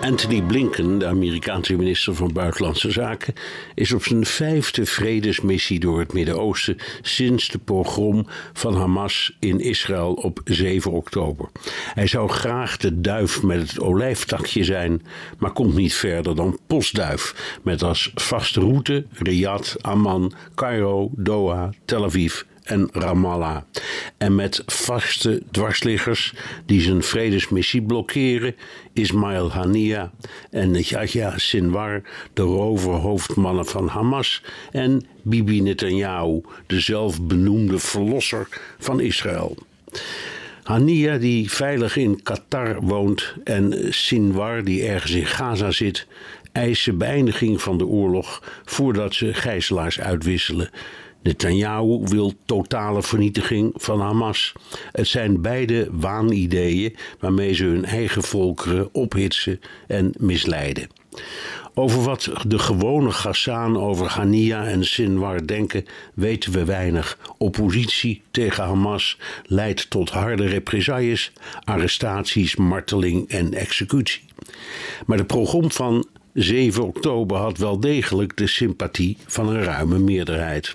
Anthony Blinken, de Amerikaanse minister van Buitenlandse Zaken, is op zijn vijfde vredesmissie door het Midden-Oosten sinds de pogrom van Hamas in Israël op 7 oktober. Hij zou graag de duif met het olijftakje zijn, maar komt niet verder dan postduif, met als vaste route Riyadh, Amman, Cairo, Doha, Tel Aviv en Ramallah. En met vaste dwarsliggers die zijn vredesmissie blokkeren, Ismail Hania en Yahya Sinwar, de roverhoofdmannen van Hamas, en Bibi Netanyahu, de zelfbenoemde verlosser van Israël. Hania, die veilig in Qatar woont, en Sinwar, die ergens in Gaza zit, eisen beëindiging van de oorlog voordat ze gijzelaars uitwisselen. Netanyahu wil totale vernietiging van Hamas. Het zijn beide waanideeën waarmee ze hun eigen volkeren ophitsen en misleiden. Over wat de gewone Ghassan over Hania en Sinwar denken, weten we weinig. Oppositie tegen Hamas leidt tot harde represailles, arrestaties, marteling en executie. Maar de program van 7 oktober had wel degelijk de sympathie van een ruime meerderheid.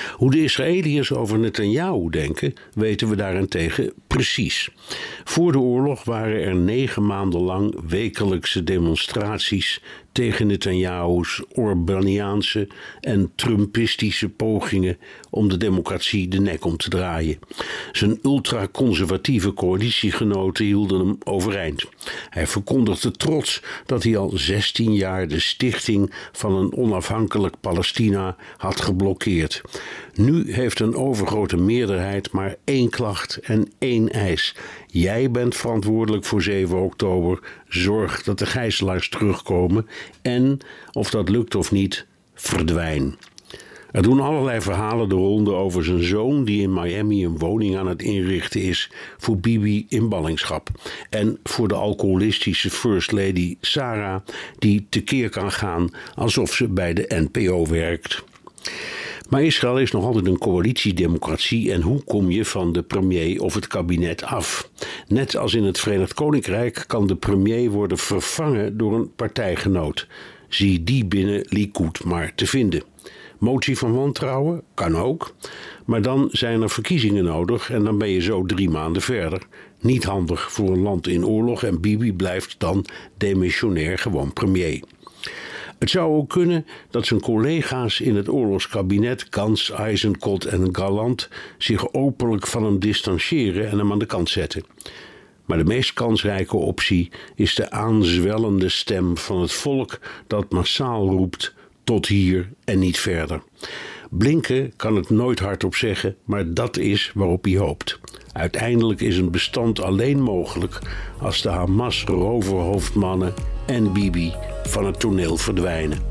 Hoe de Israëliërs over Netanyahu denken, weten we daarentegen precies. Voor de oorlog waren er negen maanden lang wekelijkse demonstraties tegen Netanyahu's Orbaniaanse en Trumpistische pogingen om de democratie de nek om te draaien. Zijn ultraconservatieve coalitiegenoten hielden hem overeind. Hij verkondigde trots dat hij al 16 jaar de stichting van een onafhankelijk Palestina had geblokkeerd. Nu heeft een overgrote meerderheid maar één klacht en één eis. Jij bent verantwoordelijk voor 7 oktober. Zorg dat de gijzelaars terugkomen. En, of dat lukt of niet, verdwijn. Er doen allerlei verhalen de ronde over zijn zoon die in Miami een woning aan het inrichten is voor Bibi in ballingschap. En voor de alcoholistische First Lady Sarah die tekeer kan gaan alsof ze bij de NPO werkt. Maar Israël is nog altijd een coalitiedemocratie en hoe kom je van de premier of het kabinet af? Net als in het Verenigd Koninkrijk kan de premier worden vervangen door een partijgenoot. Zie die binnen Likud maar te vinden. Motie van wantrouwen kan ook, maar dan zijn er verkiezingen nodig en dan ben je zo drie maanden verder. Niet handig voor een land in oorlog en Bibi blijft dan demissionair gewoon premier. Het zou ook kunnen dat zijn collega's in het oorlogskabinet, Gans, Eisenkot en Galland, zich openlijk van hem distancieren en hem aan de kant zetten. Maar de meest kansrijke optie is de aanzwellende stem van het volk dat massaal roept tot hier en niet verder. Blinken kan het nooit hardop zeggen, maar dat is waarop hij hoopt. Uiteindelijk is een bestand alleen mogelijk als de Hamas-roverhoofdmannen en Bibi van het toneel verdwijnen.